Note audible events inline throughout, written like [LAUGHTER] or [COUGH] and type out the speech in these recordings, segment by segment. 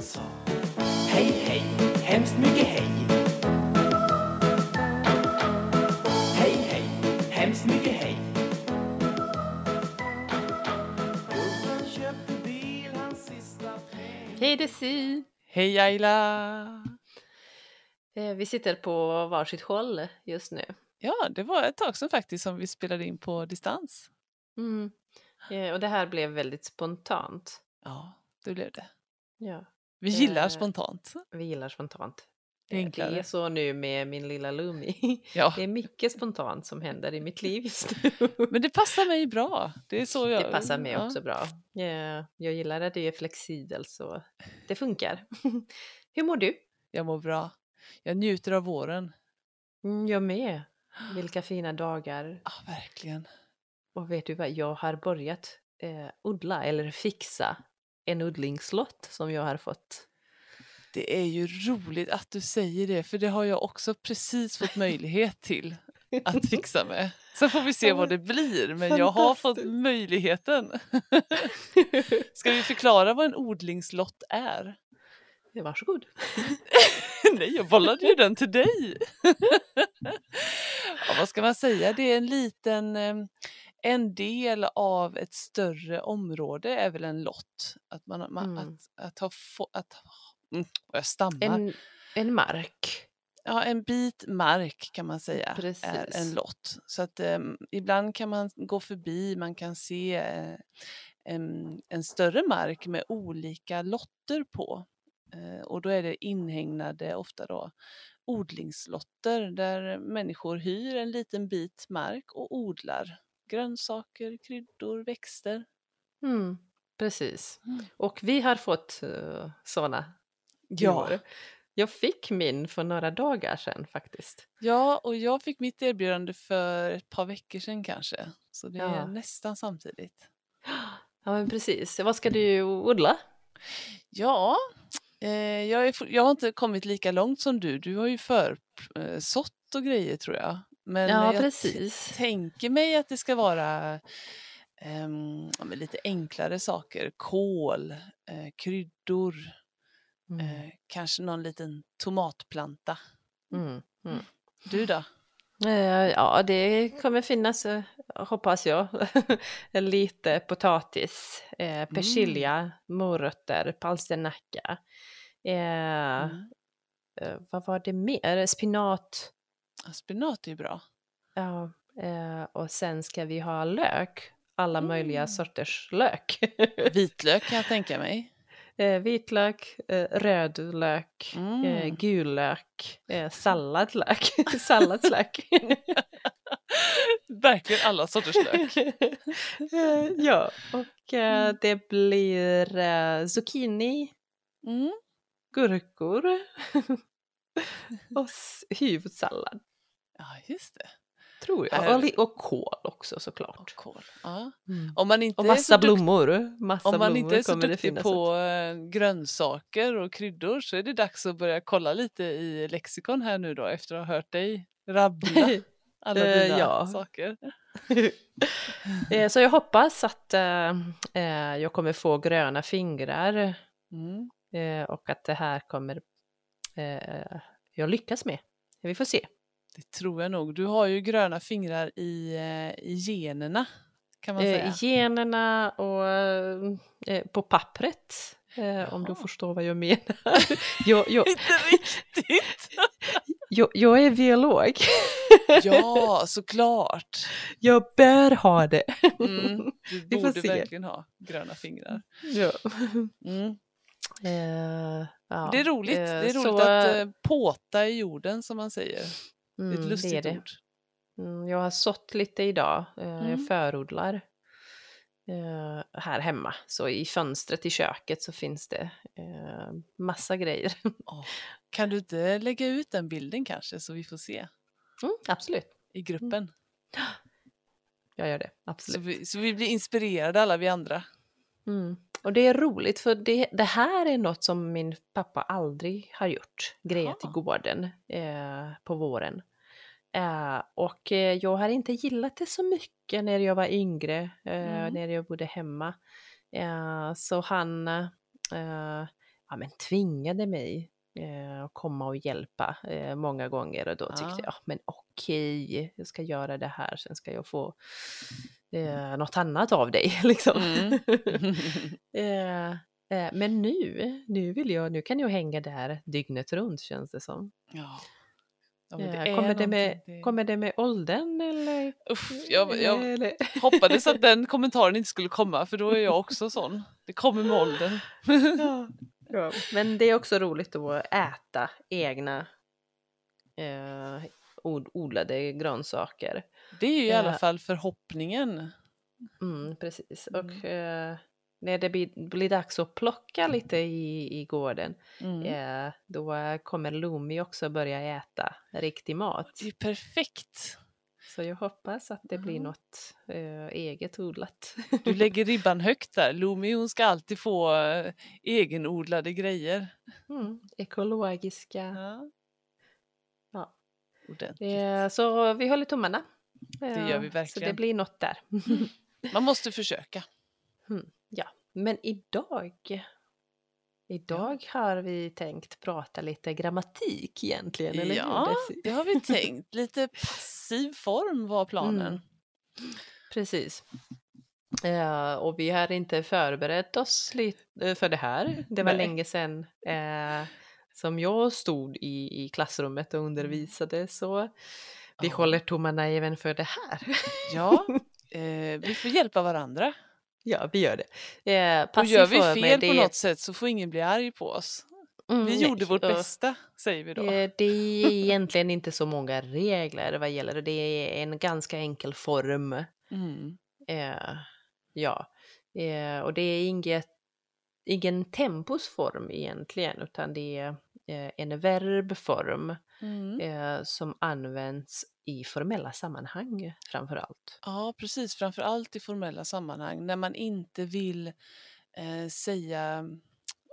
han sa Hej, hej, hemskt mycket hej. Hej, hej, hemskt mycket hej. Hej Desi! Hej Ayla! Eh, Vi sitter på varsitt håll just nu. Ja, det var ett tag sedan faktiskt som vi spelade in på distans. Mm. Eh, Och det här blev väldigt spontant. Ja, det blev det. Ja, Vi gillar Eh, spontant. vi gillar spontant. Det är Eh, enklare. Det är så nu med min lilla Lumi. Ja, Det är mycket spontant som händer i mitt liv just nu. men det passar mig bra. Det är så jag... Det passar mig ja. också bra. Eh, Jag gillar att det är flexibelt så det funkar. [LAUGHS] Hur mår du? Jag mår bra. Jag njuter av våren. Mm, Jag med. Vilka fina dagar. Ja, verkligen. Och vet du vad, jag har börjat eh, odla eller fixa en odlingslott som jag har fått. Det är ju roligt att du säger det, för det har jag också precis fått möjlighet till att fixa med. Sen får vi se vad det blir, men jag har fått möjligheten. [LAUGHS] Ska vi förklara vad en odlingslott är? Varsågod. [LAUGHS] Nej, jag bollade ju den till dig. [LAUGHS] ja, vad ska man säga? Det är en liten eh, en del av ett större område är väl en lott. Att, man, man, Mm. att, att ha få, att, mm, jag stammar. En, en mark. Ja, en bit mark kan man säga är Precis. en lott. Så att eh, ibland kan man gå förbi, man kan se eh, en, en större mark med olika lotter på. Eh, och då är det inhägnade, ofta då odlingslotter där människor hyr en liten bit mark och odlar grönsaker, kryddor, växter. Mm, precis. Mm. Och vi har fått uh, sådana i år. Jag fick min för några dagar sedan faktiskt. ja, och jag fick mitt erbjudande för ett par veckor sedan kanske. Så det är Ja. nästan samtidigt. Ja men precis. Vad ska du odla? Ja, eh, jag, är, jag har inte kommit lika långt som du. Du har ju försått och grejer tror jag. Men Ja jag precis. tänker mig att det ska vara men lite enklare saker. Kål, eh, kryddor, Mm. eh, kanske någon liten tomatplanta. Mm. Mm. Du då? Eh, Ja, det kommer finnas, hoppas jag, [LAUGHS] lite potatis, eh, persilja, morötter, palsternacka. Mm. eh, vad var det mer? Spinat. Spenat är ju bra. Ja, eh, och sen ska vi ha lök. Alla möjliga Mm. sorters lök. [LAUGHS] Vitlök kan jag tänka mig. eh, vitlök, eh, rödlök, eh, Mm. gul lök, eh, salladlök, [LAUGHS] salladslök. [LAUGHS] Verkligen alla sorters lök. Eh, ja, och eh, Mm. det blir eh, zucchini, Mm. gurkor och huvudsallad, Ja, just det. tror jag. Är- Och, och kål också Och såklart. kål. Ja. Mm. Om man inte Och massa blommor. Massa Om man blommor inte är så duktig på också. eh, grönsaker och kryddor så är det dags att börja kolla lite i lexikon här nu då efter att ha hört dig rabbla [LAUGHS] alla Eh, dina ja. saker. [LAUGHS] Eh, Så jag hoppas att eh, jag kommer få gröna fingrar Mm. och att det här kommer eh, jag lyckas med. Vi får se. Det tror jag nog. Du har ju gröna fingrar i, eh, i generna kan man Eh, säga. generna och eh, på pappret. Eh, om du förstår vad jag menar. [LAUGHS] jag, jag, [LAUGHS] Inte riktigt! [LAUGHS] jag, jag är biolog. ja, såklart. jag bör ha det. Mm. Du borde verkligen ha gröna fingrar. ja. Mm. Eh, ja. Det är roligt, det är roligt så, att eh, påta i jorden som man säger. Det är mm, ett lustigt är det. ord. Mm, jag har sått lite idag. Eh, Mm. Jag förodlar eh, här hemma. Så i fönstret i köket så finns det eh, massa grejer. [LAUGHS] Åh, Kan du inte lägga ut den bilden kanske så vi får se Mm, absolut, i gruppen? [GASPS] jag gör det. Så, Absolut. vi, så vi blir inspirerade alla vi andra. Mm. Och det är roligt för det, det här är något som min pappa aldrig har gjort. Grejat i gården eh, på våren. Eh, och eh, jag har inte gillat det så mycket när jag var yngre, eh, Mm. när jag bodde hemma. Så han, ja, men tvingade mig att komma och hjälpa många gånger och då tyckte Ja. jag, men okej, jag ska göra det här, sen ska jag få eh, något annat av dig [LAUGHS] liksom. Mm. [LAUGHS] men nu, nu vill jag, nu kan jag hänga där dygnet runt känns det som. ja. Ja, det Eh, kommer, det med, det- kommer det med åldern eller? Uff, jag, jag eller? hoppades att [LAUGHS] den kommentaren inte skulle komma för då är jag också sån. Det kommer med åldern. Ja. Ja. Men det är också roligt att äta egna eh, od- odlade grönsaker. Det är ju i alla Eh. fall förhoppningen. Mm, precis. Mm. Och eh, när det blir, blir dags att plocka lite i, i gården, Mm. eh, då kommer Lumi också börja äta riktig mat. Det är perfekt. Så jag hoppas att det blir Ja. något eh, eget odlat. [LAUGHS] Du lägger ribban högt där. Lumi hon ska alltid få eh, egenodlade grejer. Mm, ekologiska. Ja. Ja. Ordentligt. Eh, så vi håller tummarna. Det gör vi Eh, Så det verkligen. blir något där. [LAUGHS] Man måste försöka. Ja, men idag Idag har vi tänkt prata lite grammatik egentligen, eller Ja, hur? Det har vi tänkt. Lite passiv form var planen. Mm. Precis. Eh, och vi har inte förberett oss lite för det här. Det var Nej. länge sedan eh, som jag stod i, i klassrummet och undervisade så vi Ja. håller tummarna även för det här. Ja, [LAUGHS] eh, vi får hjälpa varandra. Ja, vi gör det. Eh, Och gör vi fel det, på något sätt så får ingen bli arg på oss. Mm, Vi nej, gjorde vårt och- bästa, säger vi då. Eh, Det är [LAUGHS] egentligen inte så många regler vad gäller det. Det är en ganska enkel form. Mm. Eh, ja, eh, och det är inget, ingen tempusform egentligen, utan det är eh, en verbform Mm. eh, som används i formella sammanhang framför allt. Ja, precis. Framför allt i formella sammanhang när man inte vill eh, säga,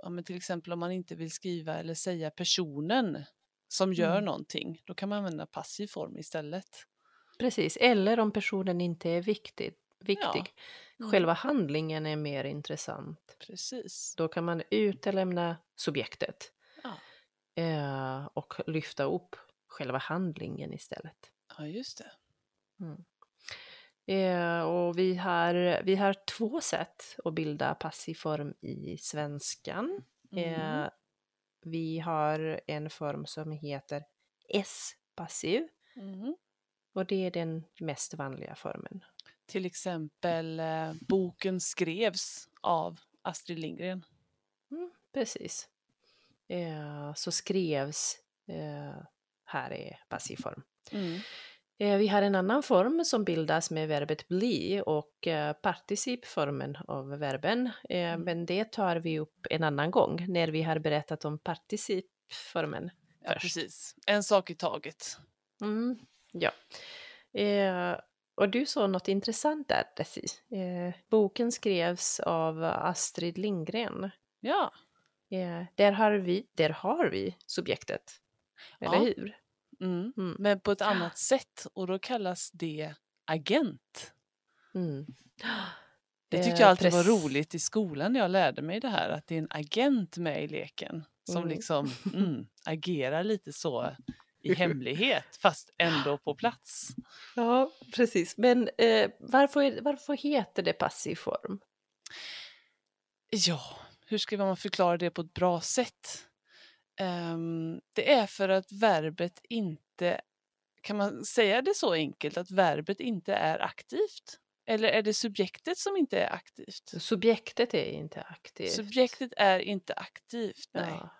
ja, men till exempel om man inte vill skriva eller säga personen som gör Mm. någonting, då kan man använda passiv form istället. Precis, eller om personen inte är viktig. viktig. Mm. Själva handlingen är mer intressant. Precis. Då kan man utelämna subjektet Ja. Eh, och lyfta upp själva handlingen istället. Ja, just det. Eh, och vi har, vi har två sätt att bilda passiv form i svenskan. Mm. Eh, vi har en form som heter S-passiv Mm. och det är den mest vanliga formen. Till exempel eh, boken skrevs av Astrid Lindgren. Mm, precis. Eh, så skrevs, eh, här är passiv form. Mm. Eh, Vi har en annan form som bildas med verbet bli och eh, participformen av verben. Eh, Mm. Men det tar vi upp en annan gång när vi har berättat om participformen. Ja, Först. precis. En sak i taget. Mm, ja. Eh, och du sa något intressant där, Desi. Eh, boken skrevs av Astrid Lindgren. Ja, Eh, där, har vi, där har vi subjektet. Eller Ja. hur? mm. Mm. men på ett annat sätt och då kallas det agent. Mm. Det tyckte jag alltid var roligt i skolan när jag lärde mig det här, att det är en agent med i leken som Mm. liksom [LAUGHS] mm, agerar lite så i [LAUGHS] hemlighet fast ändå på plats. Ja, precis. Men eh, varför, varför heter det passiv form? Ja, hur ska man förklara det på ett bra sätt? Ehm, det är för att verbet inte, kan man säga det så enkelt, att verbet inte är aktivt? Eller är det subjektet som inte är aktivt? Subjektet är inte aktivt. Subjektet är inte aktivt, nej. Ja,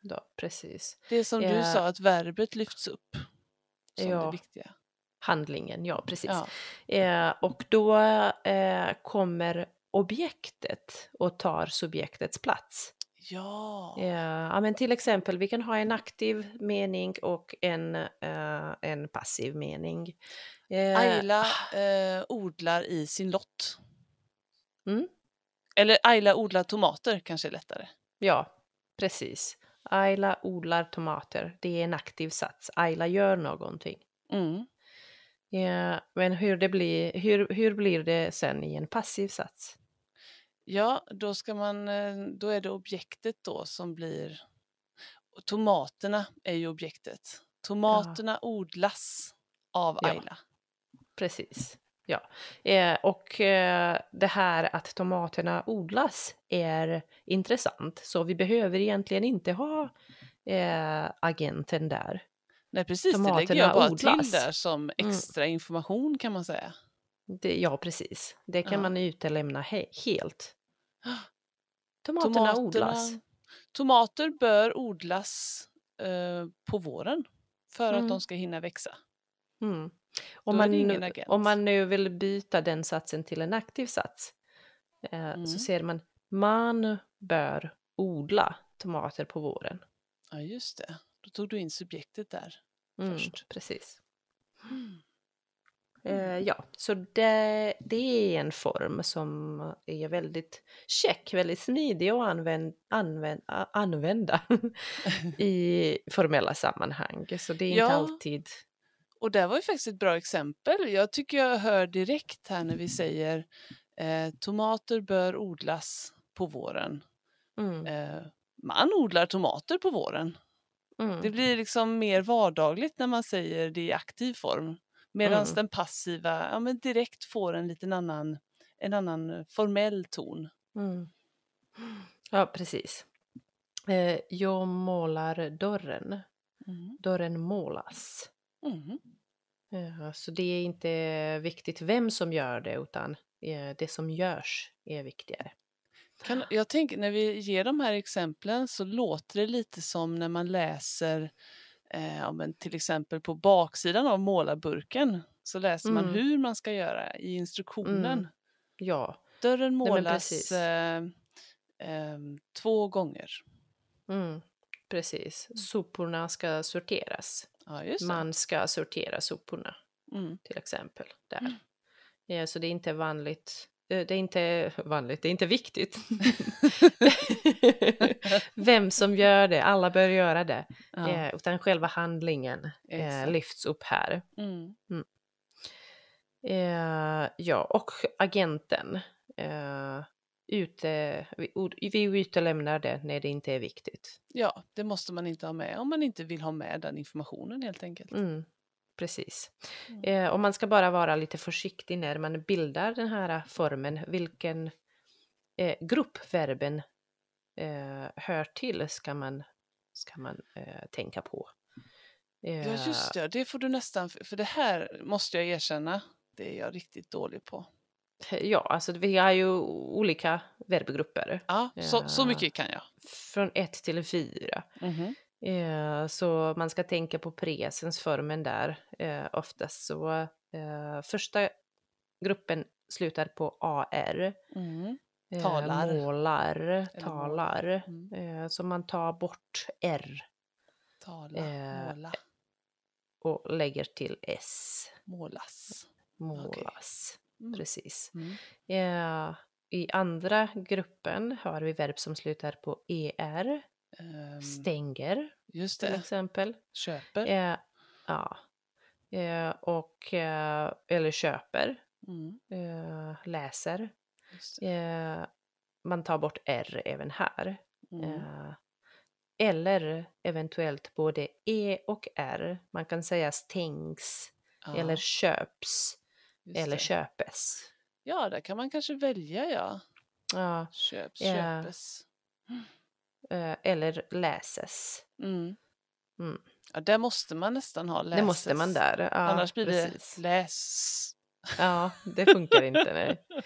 då, precis. Det är som du Ja. sa, att verbet lyfts upp som Ja. det viktiga. Handlingen, ja precis. Ja. Eh, och då eh, kommer objektet och tar subjektets plats. Ja. Ja, men till exempel, vi kan ha en aktiv mening och en, eh, en passiv mening. Eh, Ayla eh, odlar i sin lott. Mm. Eller Ayla odlar tomater kanske är lättare. Ja, precis. Ayla odlar tomater. Det är en aktiv sats. Ayla gör någonting. Mm. Ja, men hur, det blir, hur, hur blir det sen i en passiv sats? Ja, då ska man, eh, då är det objektet då som blir Tomaterna är ju objektet. Tomaterna odlas av Ja. Ayla. Precis. Ja. Eh, och eh, det här att tomaterna odlas är intressant. Så vi behöver egentligen inte ha eh, agenten där. Nej precis, det lägger Tomaterna jag bara odlas. till där som Mm. extra information kan man säga. Det, ja, precis. Det kan Ja. man utelämna he- helt. [GASPS] Tomaterna, odlas. Tomater bör odlas eh, på våren för att Mm. de ska hinna växa. Mm. Om, man nu, om man nu vill byta den satsen till en aktiv sats eh, Mm. så ser man man bör odla tomater på våren. Ja, just det. Då tog du in subjektet där. Mm, Först. Precis. Eh, ja, så det, det är en form som är väldigt check, väldigt smidig att använd, använd, använda [LAUGHS] i formella sammanhang. Så det är inte Ja. alltid... Och det var ju faktiskt ett bra exempel. Jag tycker jag hör direkt här när vi säger eh, tomater bör odlas på våren. Mm, Eh, man odlar tomater på våren. mm, Det blir liksom mer vardagligt när man säger det i aktiv form. Medan Mm. den passiva ja, men direkt får en liten annan, en annan eh, formell ton. mm. Ja, precis. Eh, jag målar dörren. Mm. Dörren målas. Mm. Eh, så det är inte viktigt vem som gör det utan eh, det som görs är viktigare. Kan, jag tänker när vi ger de här exemplen så låter det lite som när man läser eh, ja, men till exempel på baksidan av målarburken så läser man Mm. hur man ska göra i instruktionen. Mm. Ja, Dörren Nej, målas precis. eh, eh, två gånger. mm, precis. Soporna ska sorteras. Ja. Man ska sortera soporna Mm. till exempel. Där. Mm. Ja, så det är inte vanligt. Eh, Det är inte vanligt, det är inte viktigt. [LAUGHS] Vem som gör det, alla bör göra det. Ja, Eh, utan själva handlingen eh, lyfts upp här. Mm. Eh, ja, och agenten. Eh, ute, vi, vi utelämnar det när det inte är viktigt. ja, det måste man inte ha med om man inte vill ha med den informationen helt enkelt. Mm, precis. Mm. Eh, och man ska bara vara lite försiktig när man bildar den här formen, vilken eh, grupp verben eh, hör till ska man, ska man eh, tänka på. Eh, Ja, just det. Det får du nästan... För det här måste jag erkänna, det är jag riktigt dålig på. Ja, alltså vi har ju olika verbgrupper. Ja, så, så mycket kan jag. Från ett till fyra. Mhm. Eh, så man ska tänka på presensformen där. Eh, oftast så eh, första gruppen slutar på AR. Mm. Talar. Målar, talar. Mm. Så man tar bort R Tala, måla, och lägger till S. målas. Målas. Mm. Precis. Mm. I andra gruppen har vi verb som slutar på ER. Ehm, Stänger just till det, exempel. köper. Eh, ja. Eh, och, eh, eller köper, Mm. eh, läser. Det. Eh, man tar bort R även här. Mm. Eh, eller eventuellt både E och R. Man kan säga stängs Ja, eller köps just eller det. köpes. Ja, där kan man kanske välja, ja. Ja, Köps, köpes. eh, eller läses. Mm. Mm. Ja, där måste man nästan ha läses. Det måste man där. Ja, Annars blir precis. det läs. Ja, det funkar inte. Nej. [LAUGHS]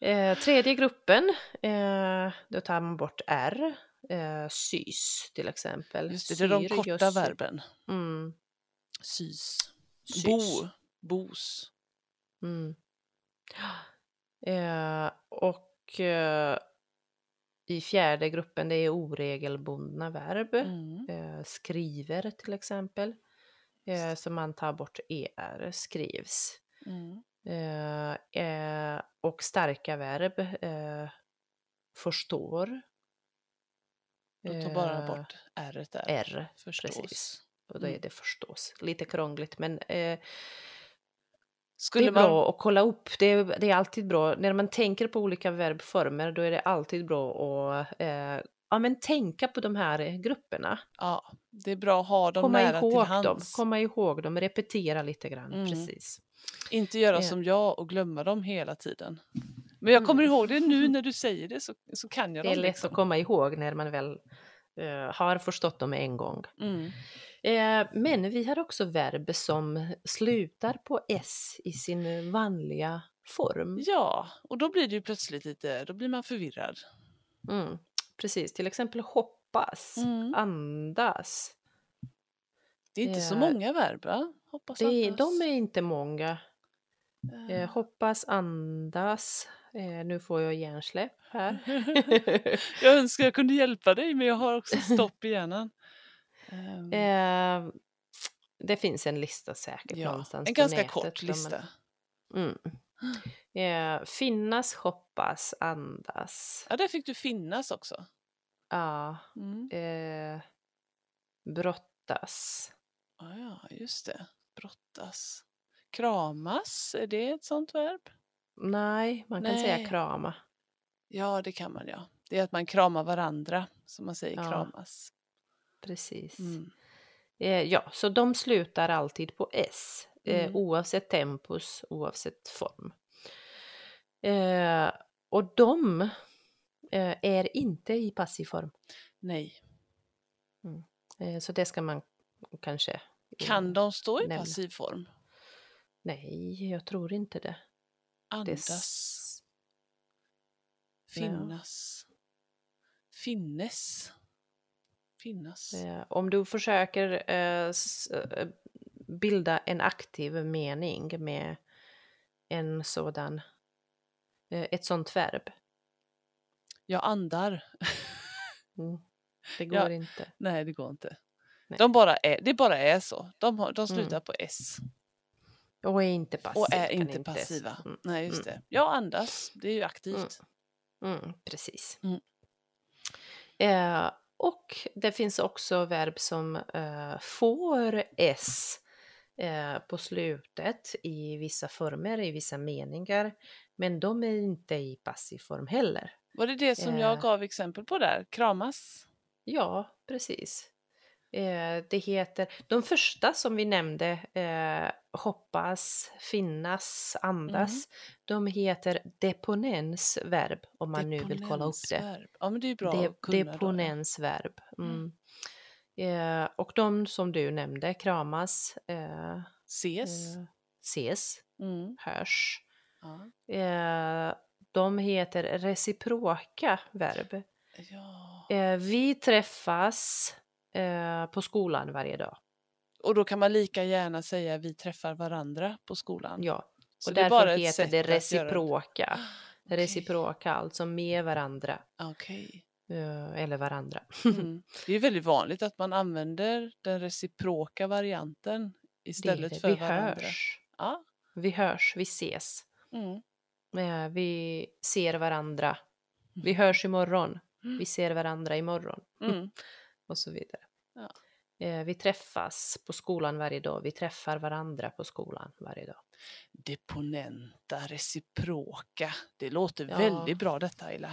Eh, tredje gruppen, eh, då tar man bort R. Eh, sys till exempel. Just det, det är de korta just- verben. Mm, Sys. sys. Bo. Bos. Mm. Eh, och eh, i fjärde gruppen det är oregelbundna verb. Mm. Eh, skriver till exempel. Eh, så man tar bort er, skrivs. Mm. Eh, eh, och starka verb eh, förstår. Då tar bara Eh, bort r där. R, Förstås. precis. Och då är Mm. det förstås. Lite krångligt men Skulle det är man... bra att kolla upp. Det är, det är alltid bra. När man tänker på olika verbformer då är det alltid bra att eh, ja, men tänka på de här grupperna. Ja, det är bra att ha dem Komma nära till ihåg hands. dem. Komma ihåg dem. Repetera lite grann. Mm. Precis. Inte göra som jag och glömma dem hela tiden. Men jag kommer Mm. ihåg det nu när du säger det så, så kan jag Det är dem. lätt liksom. att komma ihåg när man väl eh, har förstått dem en gång. Mm. Eh, men vi har också verb som slutar på s i sin vanliga form. Ja, och då blir det ju plötsligt lite, då blir man förvirrad. Mm, precis, till exempel hoppas, Mm. andas. Det är inte så Eh, många verb va? Hoppas Det, de är inte många. Eh, Eh, hoppas, andas. Eh, nu får jag hjärnsläpp här. [LAUGHS] jag önskar jag kunde hjälpa dig men jag har också stopp i hjärnan. Ehm, eh, det finns en lista säkert ja, någonstans en ganska nätet. kort där man- lista. Mm. Eh, finnas, hoppas, andas. Ja, där fick du finnas också. Ja. Mm. Eh, brottas. Ja, ja, just det. Brottas. Kramas, är det ett sånt verb? Nej, man kan Nej. säga krama. Ja, det kan man ja. Det är att man kramar varandra, som man säger Ja. kramas. Precis. Mm. Eh, ja, så de slutar alltid på s. Eh, Mm. Oavsett tempus, oavsett form. Eh, och de eh, är inte i passiv form. Nej. Eh, så det ska man kanske... eh, Kan de stå i nämna. passiv form? Nej, jag tror inte det. det Andas, s- finnas, finnes, finnas. Eh, om du försöker eh, eh, bilda en aktiv mening med en sådan, ett sånt verb. Jag andar. Mm. Det går Ja. inte. Nej, det går inte. Nej. De bara är, det bara är så. De, har, de Mm. slutar på S Och är inte passiv. och är inte passiva. Mm. Nej, just Mm. det. Jag andas, det är ju aktivt. Mm, precis. Mm. Eh, och det finns också verb som eh, får s eh, på slutet i vissa former, i vissa meningar. Men de är inte i passiv form heller. Var det det som jag Eh. gav exempel på där? Kramas? Ja, precis. Eh, det heter, de första som vi nämnde, eh, hoppas, finnas, andas, de heter deponensverb om man nu vill kolla upp det. Deponensverb. Ja, men det är bra De, att kunna. då, ja. deponensverb. Mm. Mm. Eh, och de som du nämnde, kramas, eh, Ses. eh, ses, Mm. hörs. Ja. Eh, de heter reciproka verb. ja. Eh, vi träffas eh, på skolan varje dag. Och då kan man lika gärna säga vi träffar varandra på skolan. Ja, Så och det är därför bara ett heter det reciproka. [GASPS] Okej. Reciproka, alltså med varandra. Okej. eh, eller varandra. [LAUGHS] Mm. Det är väldigt vanligt att man använder den reciproka varianten Det istället det. för Vi varandra. hörs. Ja. Vi hörs, vi ses. Mm. Eh, vi ser varandra. Vi hörs imorgon. Vi ser varandra imorgon. Mm. Och så vidare. Ja. Eh, vi träffas på skolan varje dag. Vi träffar varandra på skolan varje dag. Deponenta, reciproka. Det låter Ja. väldigt bra detta Ayla.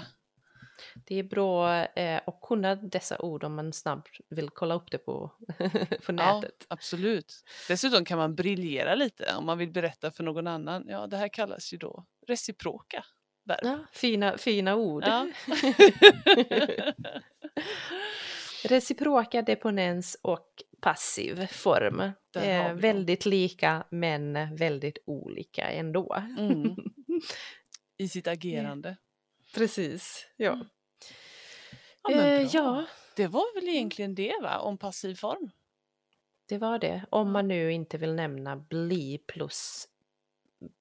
Det är bra eh, att kunna dessa ord om man snabbt vill kolla upp det på, [LAUGHS] på Ja, nätet. absolut. Dessutom kan man briljera lite om man vill berätta för någon annan. Ja, det här kallas ju då reciproka verb. Ja, fina, fina ord. Ja. [LAUGHS] [LAUGHS] Reciproka, deponens och passiv form. Eh, väldigt lika men väldigt olika ändå. Mm. [LAUGHS] I sitt agerande. Precis, ja. Mm. Ja, Eh, ja, Det var väl egentligen det va, om passiv form? det var det. Om man nu inte vill nämna bli plus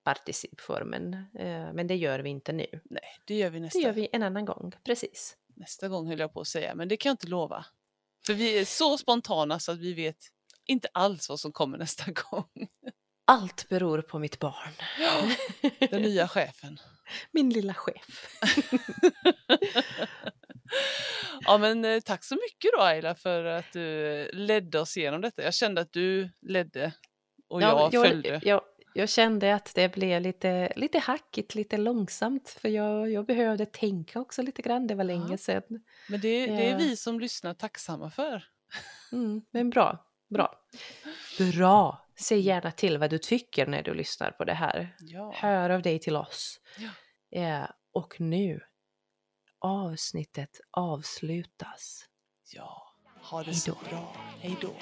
participformen. Eh, men det gör vi inte nu. Nej, det gör vi Det nästa, gör vi en annan gång, precis. Nästa gång höll jag på att säga, men det kan jag inte lova. För vi är så spontana så att vi vet inte alls vad som kommer [LAUGHS] nästa gång. Allt beror på mitt barn. Den nya chefen. [LAUGHS] Min lilla chef. [LAUGHS] Ja men eh, tack så mycket då Ayla för att du ledde oss igenom detta. Jag kände att du ledde och jag, följde. Jag, jag kände att det blev lite, lite hackigt, lite långsamt för jag, jag behövde tänka också lite grann, det var länge Ja. sedan. Men det, det är Ja. vi som lyssnar tacksamma för. Mm, men bra, bra. Bra! Säg gärna till vad du tycker när du lyssnar på det här. Ja. Hör av dig till oss. Ja. Eh, och nu, avsnittet avslutas. ja. Ha det Hej så bra. Hej då.